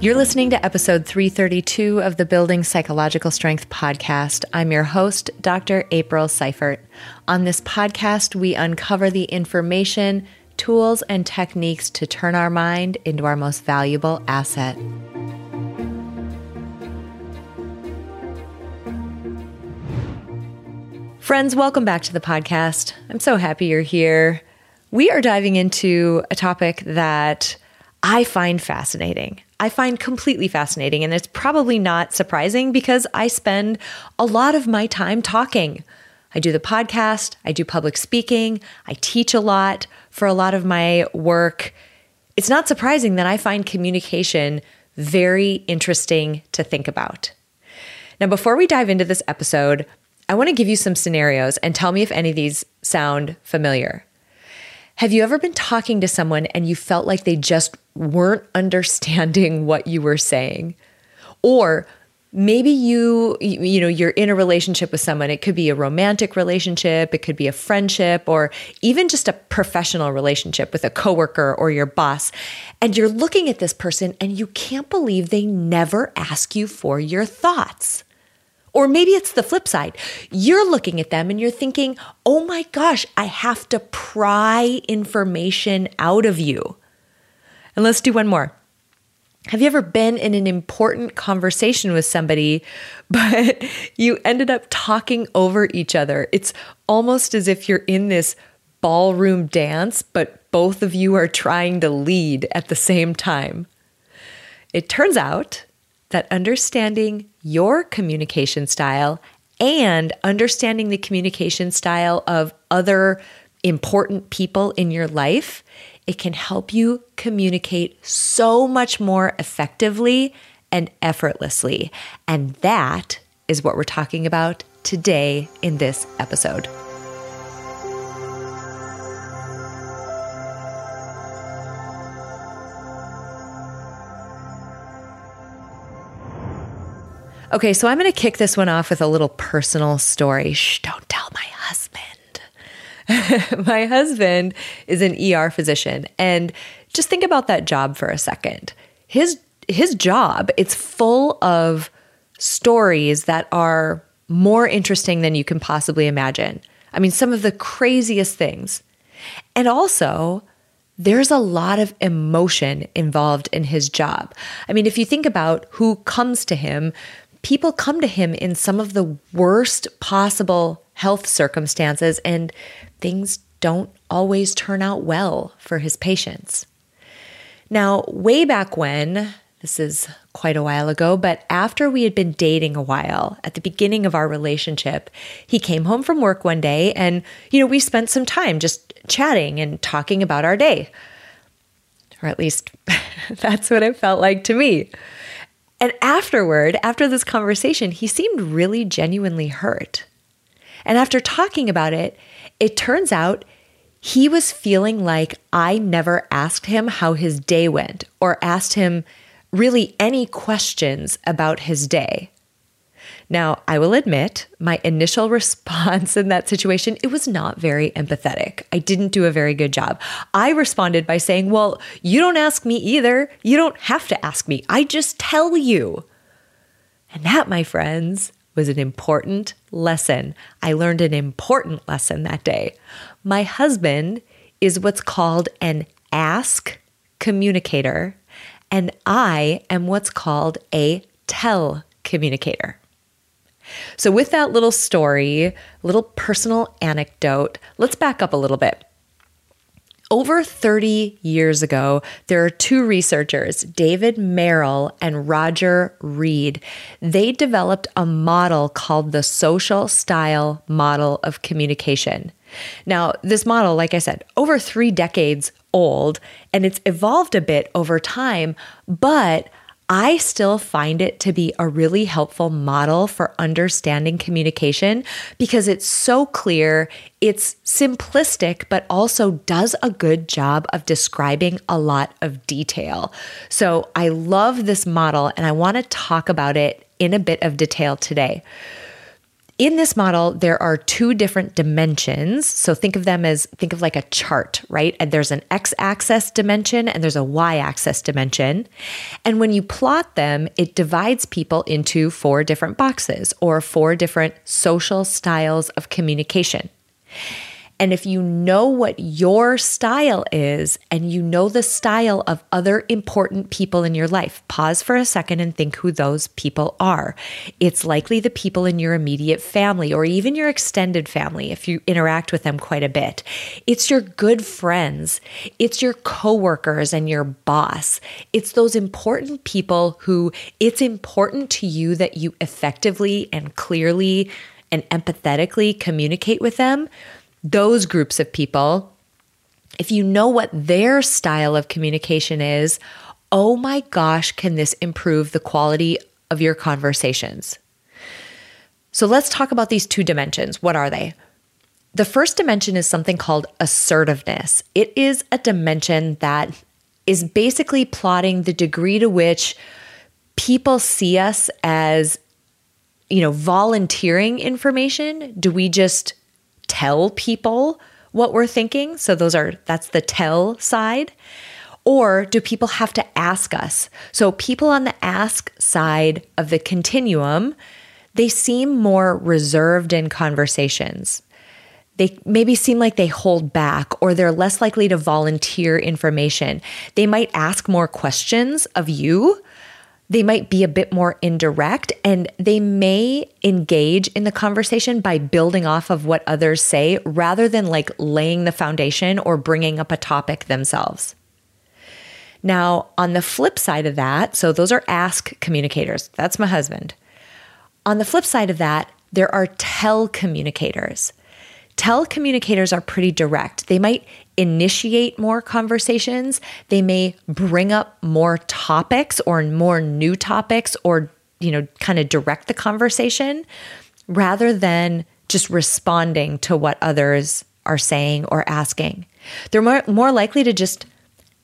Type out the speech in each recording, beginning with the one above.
You're listening to episode 332 of the Building Psychological Strength podcast. I'm your host, Dr. April Seifert. On this podcast, we uncover the information, tools, and techniques to turn our mind into our most valuable asset. Friends, welcome back to the podcast. I'm so happy you're here. We are diving into a topic that I find fascinating. I find completely fascinating. And it's probably not surprising because I spend a lot of my time talking. I do the podcast, I do public speaking, I teach a lot for a lot of my work. It's not surprising that I find communication very interesting to think about. Now, before we dive into this episode, I want to give you some scenarios and tell me if any of these sound familiar. Have you ever been talking to someone and you felt like they just weren't understanding what you were saying? Or maybe you you know you're in a relationship with someone. It could be a romantic relationship. It could be a friendship or even just a professional relationship with a coworker or your boss. And you're looking at this person and you can't believe they never ask you for your thoughts or maybe it's the flip side. You're looking at them and you're thinking, oh my gosh, I have to pry information out of you. And let's do one more. Have you ever been in an important conversation with somebody, but you ended up talking over each other? It's almost as if you're in this ballroom dance, but both of you are trying to lead at the same time. It turns out that understanding your communication style and understanding the communication style of other important people in your life, it can help you communicate so much more effectively and effortlessly. And that is what we're talking about today in this episode. Okay, so I'm going to kick this one off with a little personal story. Shh, don't tell my husband. my husband is an ER physician and just think about that job for a second. His his job, it's full of stories that are more interesting than you can possibly imagine. I mean, some of the craziest things. And also, there's a lot of emotion involved in his job. I mean, if you think about who comes to him, people come to him in some of the worst possible health circumstances, and things don't always turn out well for his patients. Now, way back when, this is quite a while ago, but after we had been dating a while, at the beginning of our relationship, he came home from work one day and, you know, we spent some time just chatting and talking about our day. Or at least that's what it felt like to me. And afterward, after this conversation, he seemed really genuinely hurt. And after talking about it, it turns out he was feeling like I never asked him how his day went or asked him really any questions about his day. Now, I will admit, my initial response in that situation, it was not very empathetic. I didn't do a very good job. I responded by saying, "Well, you don't ask me either. You don't have to ask me. I just tell you." And that, my friends, was an important lesson. I learned an important lesson that day. My husband is what's called an ask communicator, and I am what's called a tell communicator. So, with that little story, little personal anecdote, let's back up a little bit. Over 30 years ago, there are two researchers, David Merrill and Roger Reid. They developed a model called the social style model of communication. Now, this model, like I said, over three decades old, and it's evolved a bit over time, but I still find it to be a really helpful model for understanding communication because it's so clear, it's simplistic, but also does a good job of describing a lot of detail. So I love this model and I want to talk about it in a bit of detail today. In this model, there are two different dimensions. So think of them as think of like a chart, right? And there's an x axis dimension and there's a y axis dimension. And when you plot them, it divides people into four different boxes or four different social styles of communication. And if you know what your style is and you know the style of other important people in your life, pause for a second and think who those people are. It's likely the people in your immediate family or even your extended family if you interact with them quite a bit. It's your good friends, it's your coworkers and your boss. It's those important people who it's important to you that you effectively and clearly and empathetically communicate with them those groups of people, if you know what their style of communication is, oh my gosh, can this improve the quality of your conversations? So let's talk about these two dimensions. What are they? The first dimension is something called assertiveness. It is a dimension that is basically plotting the degree to which people see us as you know volunteering information do we just tell people what we're thinking? So those are that's the tell side. Or do people have to ask us? So people on the ask side of the continuum, they seem more reserved in conversations. They maybe seem like they hold back or they're less likely to volunteer information. They might ask more questions of you they might be a bit more indirect and they may engage in the conversation by building off of what others say rather than like laying the foundation or bringing up a topic themselves. Now, on the flip side of that, so those are ask communicators. That's my husband. On the flip side of that, there are tell communicators. Tell communicators are pretty direct. They might initiate more conversations. They may bring up more topics or more new topics or, you know, kind of direct the conversation rather than just responding to what others are saying or asking. They're more, more likely to just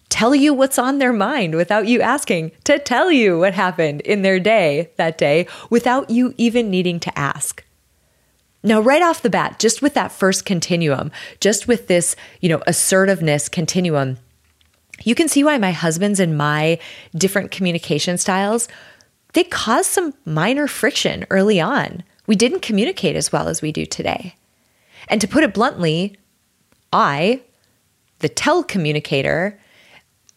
tell you what's on their mind without you asking, to tell you what happened in their day that day without you even needing to ask. Now, right off the bat, just with that first continuum, just with this, you know, assertiveness continuum, you can see why my husband's and my different communication styles, they caused some minor friction early on. We didn't communicate as well as we do today. And to put it bluntly, I, the tell communicator,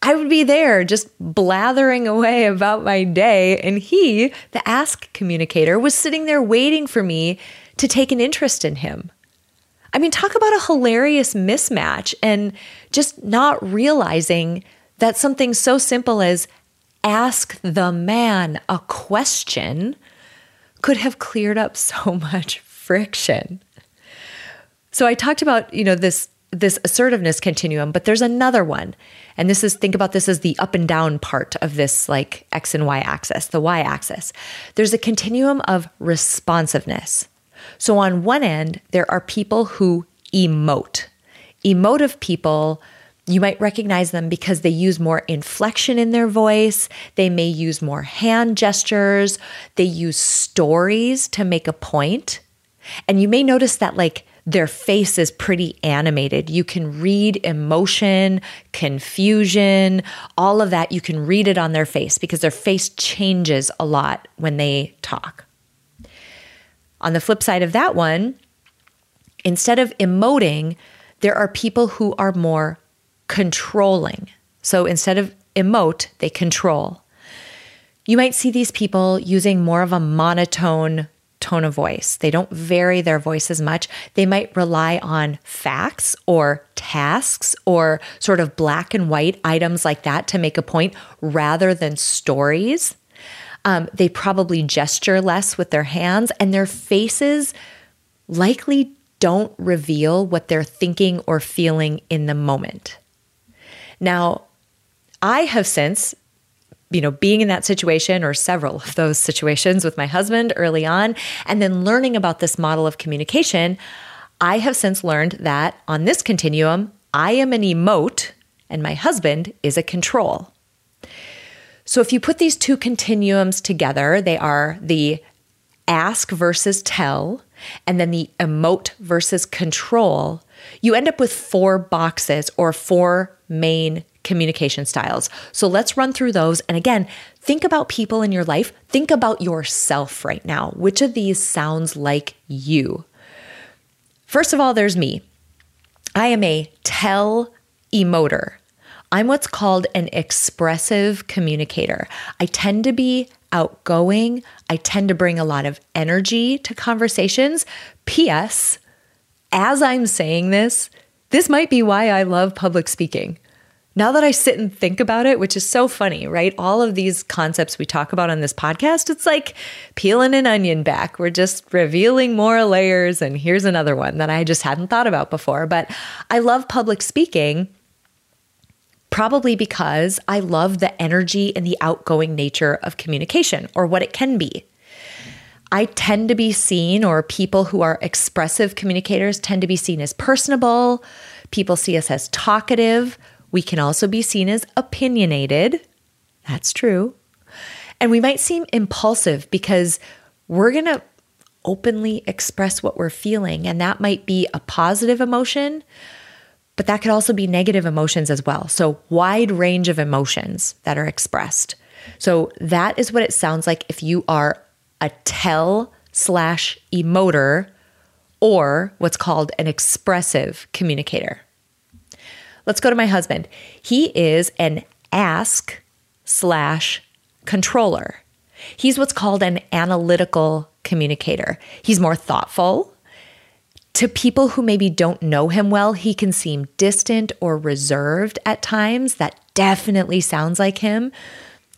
I would be there just blathering away about my day. And he, the ask communicator, was sitting there waiting for me to take an interest in him. I mean, talk about a hilarious mismatch and just not realizing that something so simple as ask the man a question could have cleared up so much friction. So I talked about, you know, this this assertiveness continuum, but there's another one. And this is think about this as the up and down part of this like x and y axis, the y axis. There's a continuum of responsiveness. So, on one end, there are people who emote. Emotive people, you might recognize them because they use more inflection in their voice. They may use more hand gestures. They use stories to make a point. And you may notice that, like, their face is pretty animated. You can read emotion, confusion, all of that. You can read it on their face because their face changes a lot when they talk. On the flip side of that one, instead of emoting, there are people who are more controlling. So instead of emote, they control. You might see these people using more of a monotone tone of voice. They don't vary their voice as much. They might rely on facts or tasks or sort of black and white items like that to make a point rather than stories. Um, they probably gesture less with their hands, and their faces likely don't reveal what they're thinking or feeling in the moment. Now, I have since, you know, being in that situation or several of those situations with my husband early on, and then learning about this model of communication, I have since learned that on this continuum, I am an emote and my husband is a control. So if you put these two continuums together, they are the ask versus tell. and then the emote versus control, you end up with four boxes or four main communication styles. So let's run through those. And again, think about people in your life. Think about yourself right now. Which of these sounds like you? First of all, there's me. I am a tell emoter. I'm what's called an expressive communicator. I tend to be outgoing. I tend to bring a lot of energy to conversations. P.S. As I'm saying this, this might be why I love public speaking. Now that I sit and think about it, which is so funny, right? All of these concepts we talk about on this podcast, it's like peeling an onion back. We're just revealing more layers. And here's another one that I just hadn't thought about before. But I love public speaking probably because I love the energy and the outgoing nature of communication or what it can be. I tend to be seen, or people who are expressive communicators tend to be seen as personable. People see us as talkative. We can also be seen as opinionated. That's true. And we might seem impulsive because we're going to openly express what we're feeling. And that might be a positive emotion, but that could also be negative emotions as well. So, wide range of emotions that are expressed. So, that is what it sounds like if you are a tell slash emoter or what's called an expressive communicator. Let's go to my husband. He is an ask slash controller. He's what's called an analytical communicator. He's more thoughtful, to people who maybe don't know him well, he can seem distant or reserved at times. That definitely sounds like him.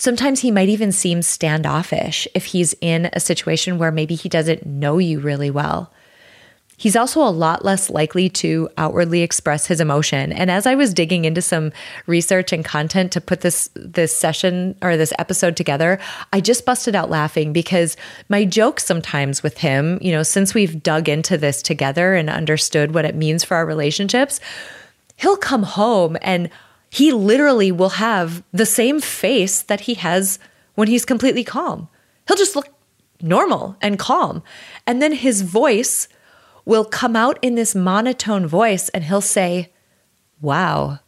Sometimes he might even seem standoffish if he's in a situation where maybe he doesn't know you really well. He's also a lot less likely to outwardly express his emotion. And as I was digging into some research and content to put this this session or this episode together, I just busted out laughing because my jokes sometimes with him, you know, since we've dug into this together and understood what it means for our relationships, he'll come home and he literally will have the same face that he has when he's completely calm. He'll just look normal and calm. And then his voice will come out in this monotone voice and he'll say, Wow,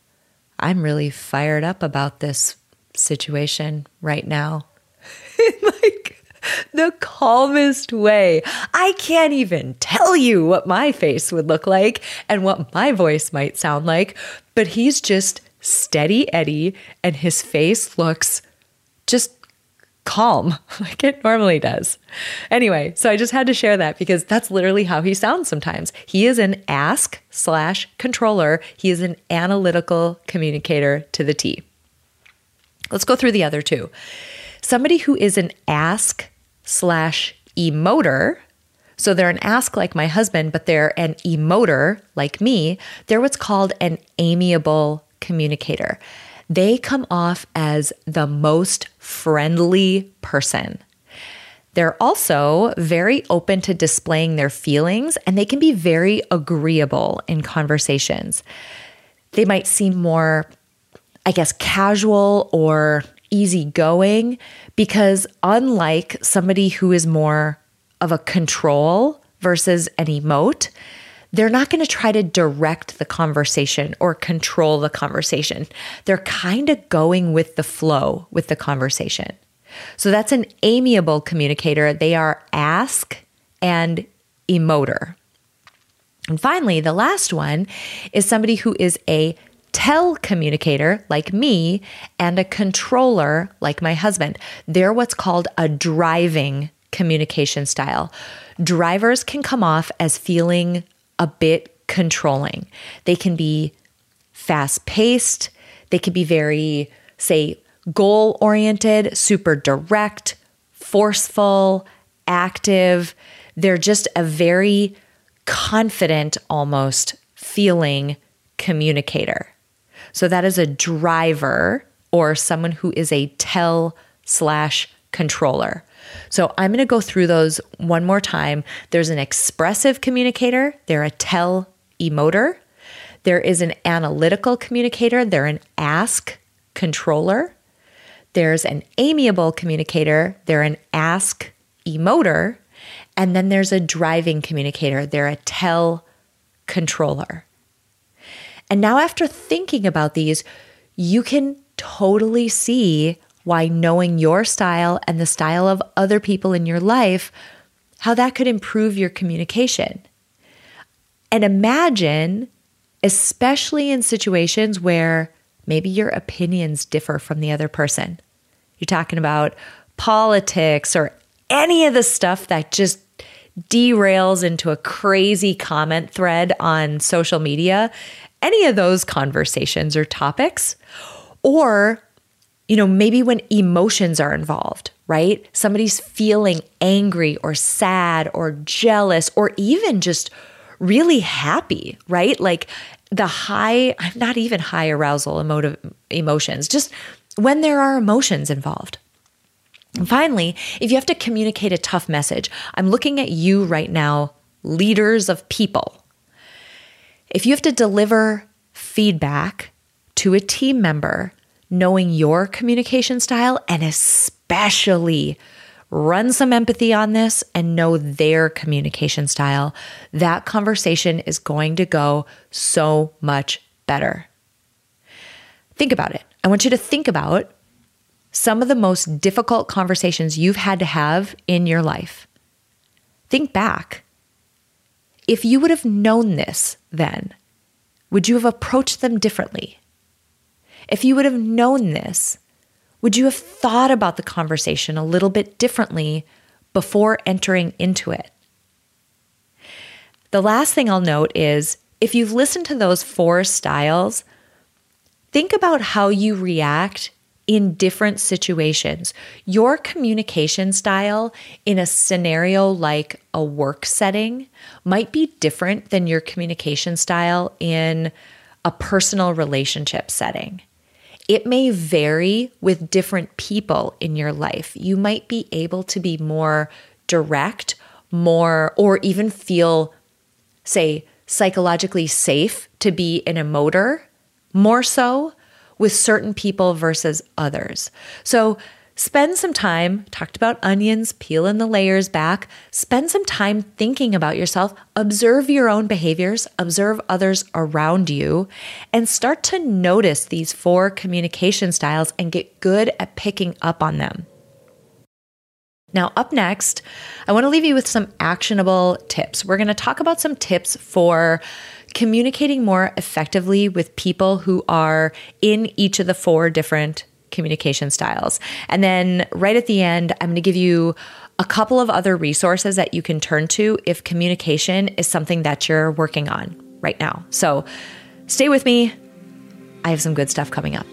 I'm really fired up about this situation right now. like the calmest way. I can't even tell you what my face would look like and what my voice might sound like, but he's just steady Eddie and his face looks just calm like it normally does. Anyway, so I just had to share that because that's literally how he sounds sometimes. He is an ask slash controller, he is an analytical communicator to the T. Let's go through the other two. Somebody who is an ask slash emoter. So they're an ask like my husband, but they're an emoter like me. They're what's called an amiable communicator they come off as the most friendly person. They're also very open to displaying their feelings and they can be very agreeable in conversations. They might seem more, I guess, casual or easygoing because, unlike somebody who is more of a control versus an emote, they're not going to try to direct the conversation or control the conversation. They're kind of going with the flow with the conversation. So that's an amiable communicator. They are ask and emoter. And finally, the last one is somebody who is a tell communicator like me and a controller like my husband. They're what's called a driving communication style. Drivers can come off as feeling a bit controlling. They can be fast paced, they can be very, say, goal oriented, super direct, forceful, active. They're just a very confident, almost feeling communicator. So that is a driver or someone who is a tell slash controller. So I'm going to go through those one more time. There's an expressive communicator, they're a tell emoter. There is an analytical communicator, they're an ask controller. There's an amiable communicator, they're an ask emoter. And then there's a driving communicator, they're a tell controller. And now, after thinking about these, you can totally see why knowing your style and the style of other people in your life, how that could improve your communication. And imagine, especially in situations where maybe your opinions differ from the other person. You're talking about politics or any of the stuff that just derails into a crazy comment thread on social media, any of those conversations or topics. Or, you know, maybe when emotions are involved, right? Somebody's feeling angry or sad or jealous or even just really happy, right? Like the high, not even high arousal emotive emotions, just when there are emotions involved. And finally, if you have to communicate a tough message, I'm looking at you right now, leaders of people. If you have to deliver feedback to a team member, knowing your communication style and especially run some empathy on this and know their communication style, that conversation is going to go so much better. Think about it. I want you to think about some of the most difficult conversations you've had to have in your life. Think back. If you would have known this then, would you have approached them differently? If you would have known this, would you have thought about the conversation a little bit differently before entering into it? The last thing I'll note is if you've listened to those four styles, think about how you react in different situations. Your communication style in a scenario like a work setting might be different than your communication style in a personal relationship setting. It may vary with different people in your life. You might be able to be more direct, more, or even feel, say, psychologically safe to be an emoter more so with certain people versus others. So, Spend some time, talked about onions, peeling the layers back. Spend some time thinking about yourself, observe your own behaviors, observe others around you, and start to notice these four communication styles and get good at picking up on them. Now, up next, I want to leave you with some actionable tips. We're going to talk about some tips for communicating more effectively with people who are in each of the four different communication styles. And then right at the end, I'm going to give you a couple of other resources that you can turn to if communication is something that you're working on right now. So stay with me. I have some good stuff coming up.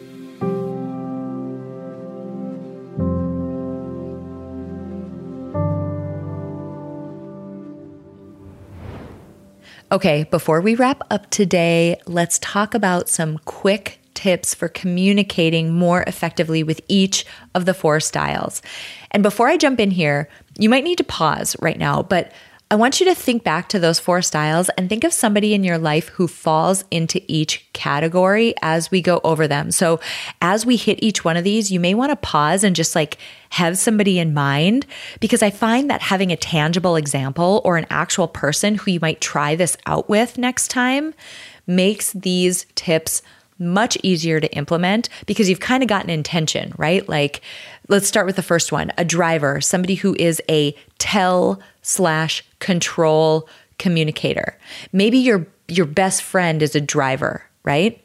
Okay, before we wrap up today, let's talk about some quick tips for communicating more effectively with each of the four styles. And before I jump in here, you might need to pause right now, but I want you to think back to those four styles and think of somebody in your life who falls into each category as we go over them. So, as we hit each one of these, you may want to pause and just like have somebody in mind because I find that having a tangible example or an actual person who you might try this out with next time makes these tips much easier to implement because you've kind of got an intention, right? Like, let's start with the first one a driver, somebody who is a tell slash control communicator. Maybe your your best friend is a driver, right?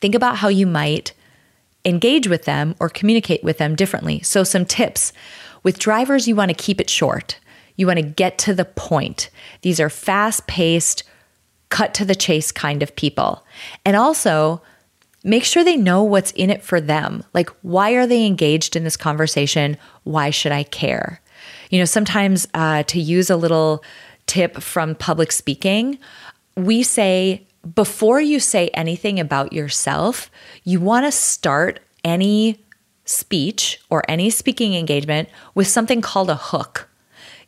Think about how you might engage with them or communicate with them differently. So some tips. With drivers, you want to keep it short. You want to get to the point. These are fast-paced, cut to the chase kind of people. And also, make sure they know what's in it for them. Like, why are they engaged in this conversation? Why should I care? You know, sometimes uh, to use a little tip from public speaking, we say, before you say anything about yourself, you want to start any speech or any speaking engagement with something called a hook.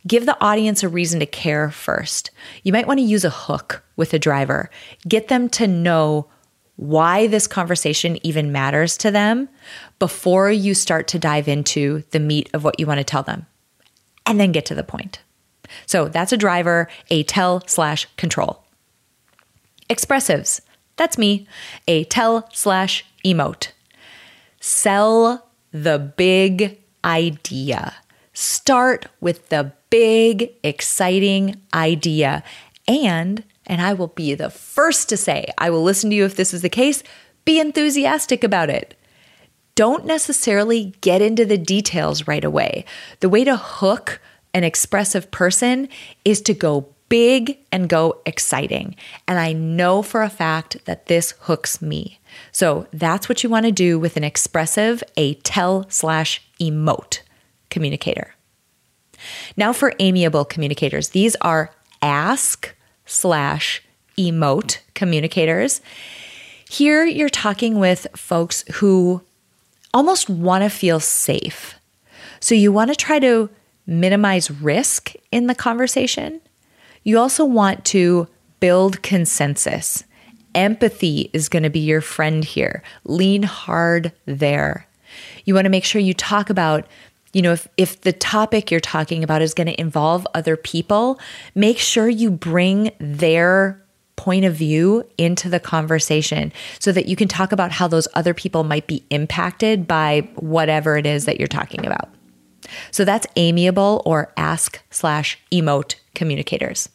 Give the audience a reason to care first. You might want to use a hook with a driver. Get them to know why this conversation even matters to them before you start to dive into the meat of what you want to tell them. And then get to the point. So that's a driver, a tell slash control. Expressives, that's me, a tell slash emote. Sell the big idea. Start with the big, exciting idea. And, and I will be the first to say, I will listen to you if this is the case, be enthusiastic about it. Don't necessarily get into the details right away. The way to hook an expressive person is to go big and go exciting. And I know for a fact that this hooks me. So that's what you want to do with an expressive, a tell slash emote communicator. Now for amiable communicators, these are ask slash emote communicators. Here you're talking with folks who almost want to feel safe. So you want to try to minimize risk in the conversation. You also want to build consensus. Empathy is going to be your friend here. Lean hard there. You want to make sure you talk about, you know, if, if the topic you're talking about is going to involve other people, make sure you bring their point of view into the conversation so that you can talk about how those other people might be impacted by whatever it is that you're talking about. So that's amiable or ask slash emote communicators.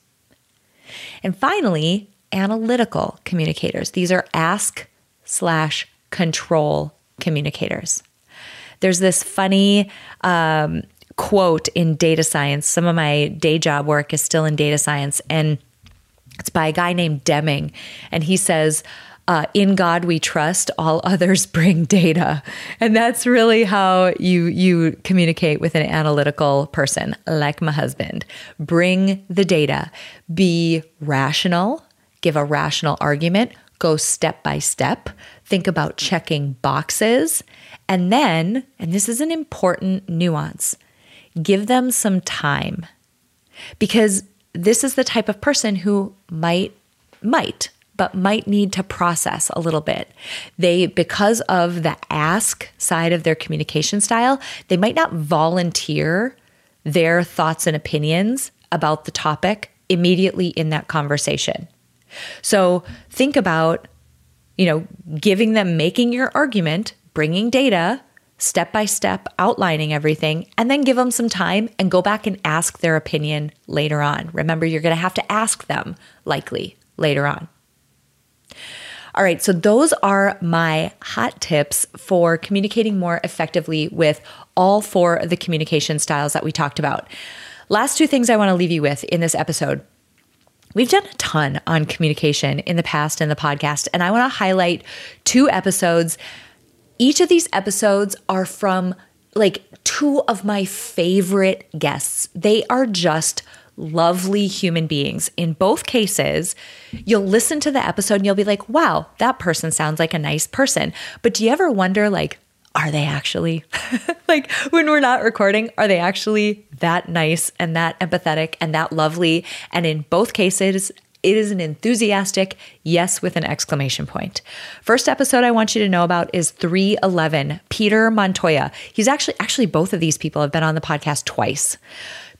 And finally, analytical communicators. These are ask slash control communicators. There's this funny um, quote in data science. Some of my day job work is still in data science, and it's by a guy named Deming. And he says, uh, in God we trust, all others bring data. And that's really how you you communicate with an analytical person like my husband. Bring the data. Be rational, give a rational argument, go step by step, think about checking boxes, and then, and this is an important nuance, give them some time. Because this is the type of person who might might but might need to process a little bit. They, because of the ask side of their communication style, they might not volunteer their thoughts and opinions about the topic immediately in that conversation. So think about, you know, giving them, making your argument, bringing data, step by step, outlining everything, and then give them some time and go back and ask their opinion later on. Remember, you're going to have to ask them likely later on. All right, so those are my hot tips for communicating more effectively with all four of the communication styles that we talked about. Last two things I want to leave you with in this episode. We've done a ton on communication in the past in the podcast, and I want to highlight two episodes. Each of these episodes are from like two of my favorite guests. They are just lovely human beings. In both cases, you'll listen to the episode and you'll be like, wow, that person sounds like a nice person. But do you ever wonder, like, are they actually? like, when we're not recording, are they actually that nice and that empathetic and that lovely? And in both cases, it is an enthusiastic yes with an exclamation point. First episode I want you to know about is 311, Peter Montoya. He's actually, actually, both of these people have been on the podcast twice.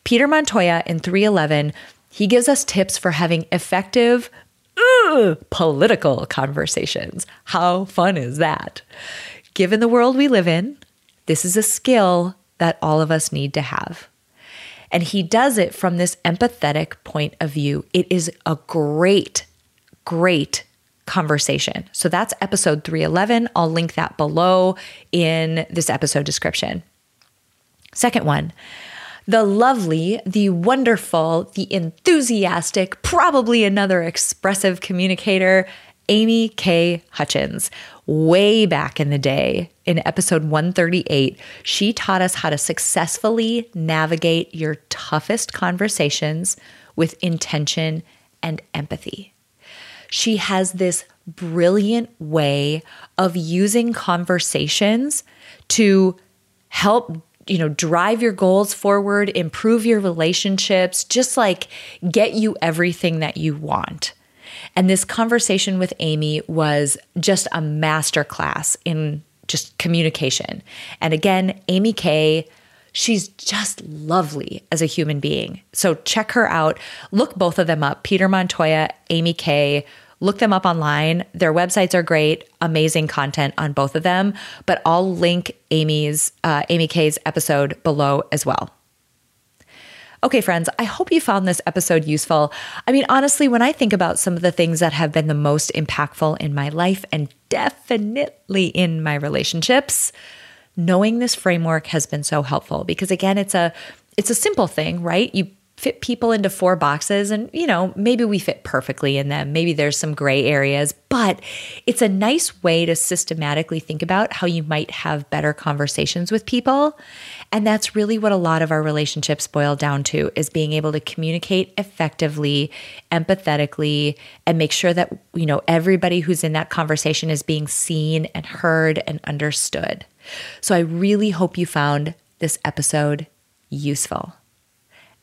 Peter Montoya in 311, he gives us tips for having effective ugh, political conversations. How fun is that? Given the world we live in, this is a skill that all of us need to have. And he does it from this empathetic point of view. It is a great, great conversation. So that's episode 311. I'll link that below in this episode description. Second one, the lovely, the wonderful, the enthusiastic, probably another expressive communicator, Amy K. Hutchens. Way back in the day, in episode 138, she taught us how to successfully navigate your toughest conversations with intention and empathy. She has this brilliant way of using conversations to help you know, drive your goals forward, improve your relationships, just like get you everything that you want. And this conversation with Amy was just a masterclass in just communication. And again, Amy Kay She's just lovely as a human being. So check her out. Look both of them up Peter Montoya, Amy Kay. Look them up online. Their websites are great, amazing content on both of them. But I'll link Amy's, uh, Amy Kay's episode below as well. Okay, friends, I hope you found this episode useful. I mean, honestly, when I think about some of the things that have been the most impactful in my life and definitely in my relationships, knowing this framework has been so helpful because again, it's a it's a simple thing, right? You fit people into four boxes and you know maybe we fit perfectly in them. Maybe there's some gray areas but it's a nice way to systematically think about how you might have better conversations with people. And that's really what a lot of our relationships boil down to is being able to communicate effectively empathetically and make sure that you know everybody who's in that conversation is being seen and heard and understood. So i really hope you found this episode useful